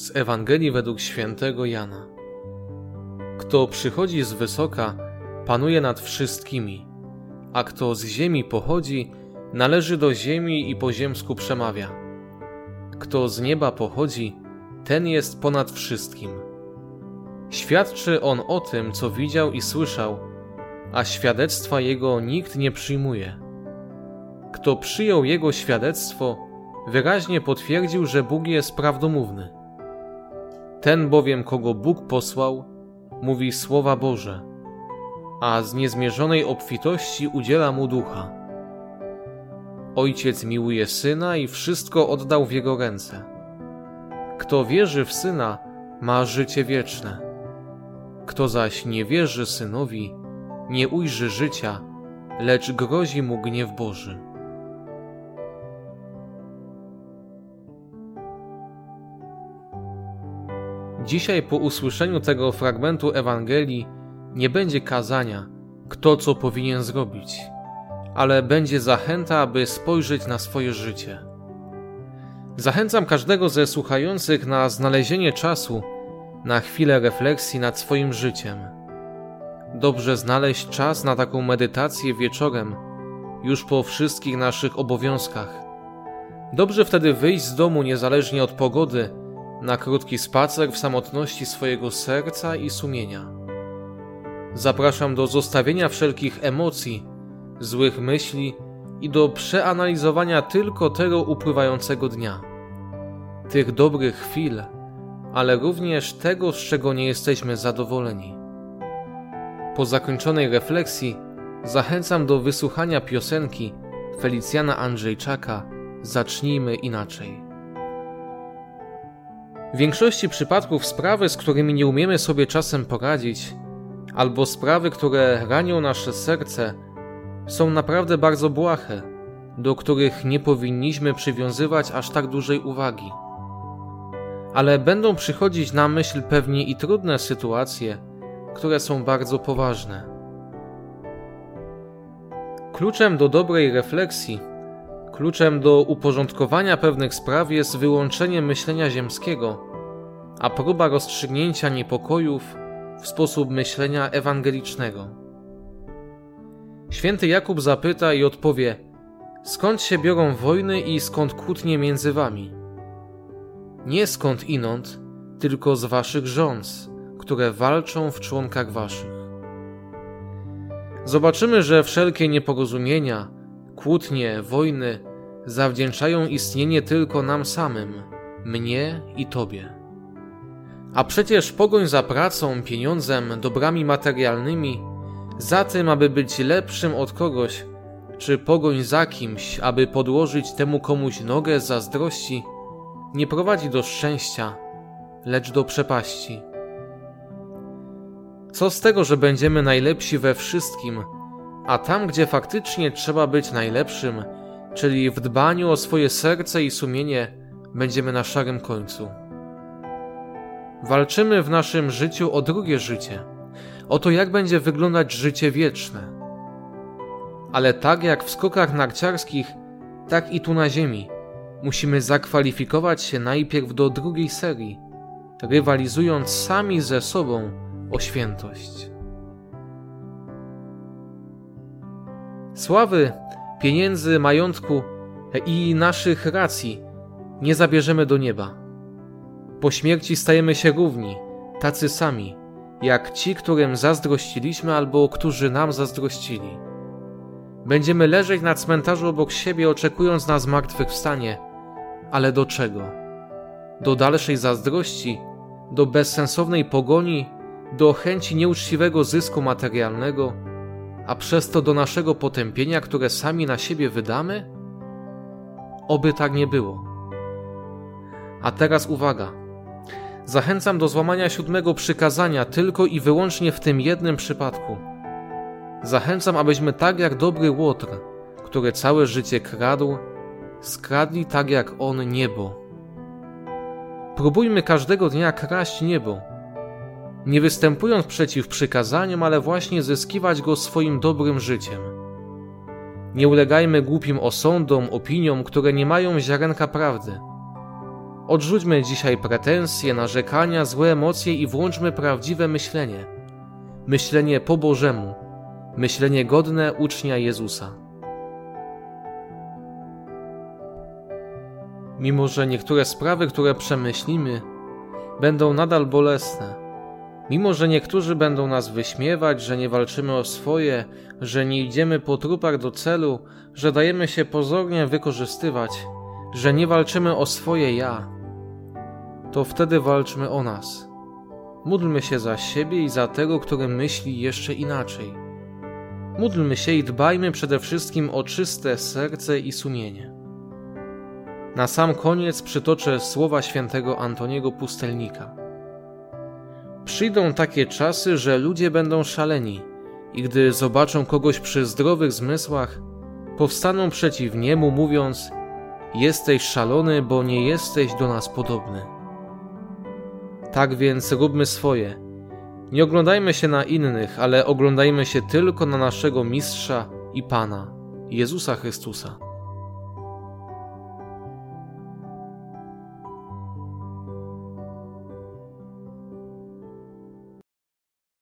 z Ewangelii według świętego Jana. Kto przychodzi z wysoka, panuje nad wszystkimi, a kto z ziemi pochodzi, należy do ziemi i po ziemsku przemawia. Kto z nieba pochodzi, ten jest ponad wszystkim. Świadczy on o tym, co widział i słyszał, a świadectwa jego nikt nie przyjmuje. Kto przyjął jego świadectwo, wyraźnie potwierdził, że Bóg jest prawdomówny. Ten bowiem, kogo Bóg posłał, mówi słowa Boże, a z niezmierzonej obfitości udziela mu ducha. Ojciec miłuje syna i wszystko oddał w jego ręce. Kto wierzy w syna, ma życie wieczne. Kto zaś nie wierzy synowi, nie ujrzy życia, lecz grozi mu gniew Boży. Dzisiaj po usłyszeniu tego fragmentu Ewangelii nie będzie kazania, kto co powinien zrobić, ale będzie zachęta, aby spojrzeć na swoje życie. Zachęcam każdego ze słuchających na znalezienie czasu na chwilę refleksji nad swoim życiem. Dobrze znaleźć czas na taką medytację wieczorem, już po wszystkich naszych obowiązkach. Dobrze wtedy wyjść z domu niezależnie od pogody na krótki spacer w samotności swojego serca i sumienia. Zapraszam do zostawienia wszelkich emocji, złych myśli i do przeanalizowania tylko tego upływającego dnia. Tych dobrych chwil, ale również tego, z czego nie jesteśmy zadowoleni. Po zakończonej refleksji zachęcam do wysłuchania piosenki Felicjana Andrzejczaka Zacznijmy inaczej. W większości przypadków sprawy, z którymi nie umiemy sobie czasem poradzić, albo sprawy, które ranią nasze serce, są naprawdę bardzo błahe, do których nie powinniśmy przywiązywać aż tak dużej uwagi. Ale będą przychodzić na myśl pewnie i trudne sytuacje, które są bardzo poważne. Kluczem do dobrej refleksji, kluczem do uporządkowania pewnych spraw jest wyłączenie myślenia ziemskiego, a próba rozstrzygnięcia niepokojów w sposób myślenia ewangelicznego. Święty Jakub zapyta i odpowie: Skąd się biorą wojny i skąd kłótnie między wami? Nie skąd inąd, tylko z waszych rząd, które walczą w członkach waszych. Zobaczymy, że wszelkie nieporozumienia, kłótnie, wojny zawdzięczają istnienie tylko nam samym, mnie i Tobie. A przecież pogoń za pracą, pieniądzem, dobrami materialnymi, za tym, aby być lepszym od kogoś, czy pogoń za kimś, aby podłożyć temu komuś nogę zazdrości, nie prowadzi do szczęścia, lecz do przepaści. Co z tego, że będziemy najlepsi we wszystkim, a tam, gdzie faktycznie trzeba być najlepszym, czyli w dbaniu o swoje serce i sumienie, będziemy na szarym końcu. Walczymy w naszym życiu o drugie życie, o to, jak będzie wyglądać życie wieczne. Ale tak jak w skokach narciarskich, tak i tu na Ziemi, musimy zakwalifikować się najpierw do drugiej serii, rywalizując sami ze sobą o świętość. Sławy, pieniędzy, majątku i naszych racji nie zabierzemy do nieba po śmierci stajemy się równi, tacy sami, jak ci, którym zazdrościliśmy albo którzy nam zazdrościli. Będziemy leżeć na cmentarzu obok siebie, oczekując na zmartwychwstanie. Ale do czego? Do dalszej zazdrości, do bezsensownej pogoni, do chęci nieuczciwego zysku materialnego, a przez to do naszego potępienia, które sami na siebie wydamy? Oby tak nie było. A teraz uwaga. Zachęcam do złamania siódmego przykazania tylko i wyłącznie w tym jednym przypadku. Zachęcam, abyśmy tak jak dobry łotr, który całe życie kradł, skradli tak jak on niebo. Próbujmy każdego dnia kraść niebo, nie występując przeciw przykazaniom, ale właśnie zyskiwać go swoim dobrym życiem. Nie ulegajmy głupim osądom, opiniom, które nie mają ziarenka prawdy Odrzućmy dzisiaj pretensje, narzekania, złe emocje i włączmy prawdziwe myślenie. Myślenie po Bożemu, myślenie godne ucznia Jezusa. Mimo, że niektóre sprawy, które przemyślimy, będą nadal bolesne, mimo, że niektórzy będą nas wyśmiewać, że nie walczymy o swoje, że nie idziemy po trupach do celu, że dajemy się pozornie wykorzystywać, że nie walczymy o swoje ja, to wtedy walczmy o nas. Módlmy się za siebie i za tego, który myśli jeszcze inaczej. Módlmy się i dbajmy przede wszystkim o czyste serce i sumienie. Na sam koniec przytoczę słowa świętego Antoniego Pustelnika. Przyjdą takie czasy, że ludzie będą szaleni i gdy zobaczą kogoś przy zdrowych zmysłach, powstaną przeciw niemu, mówiąc: Jesteś szalony, bo nie jesteś do nas podobny. Tak więc róbmy swoje. Nie oglądajmy się na innych, ale oglądajmy się tylko na naszego Mistrza i Pana, Jezusa Chrystusa.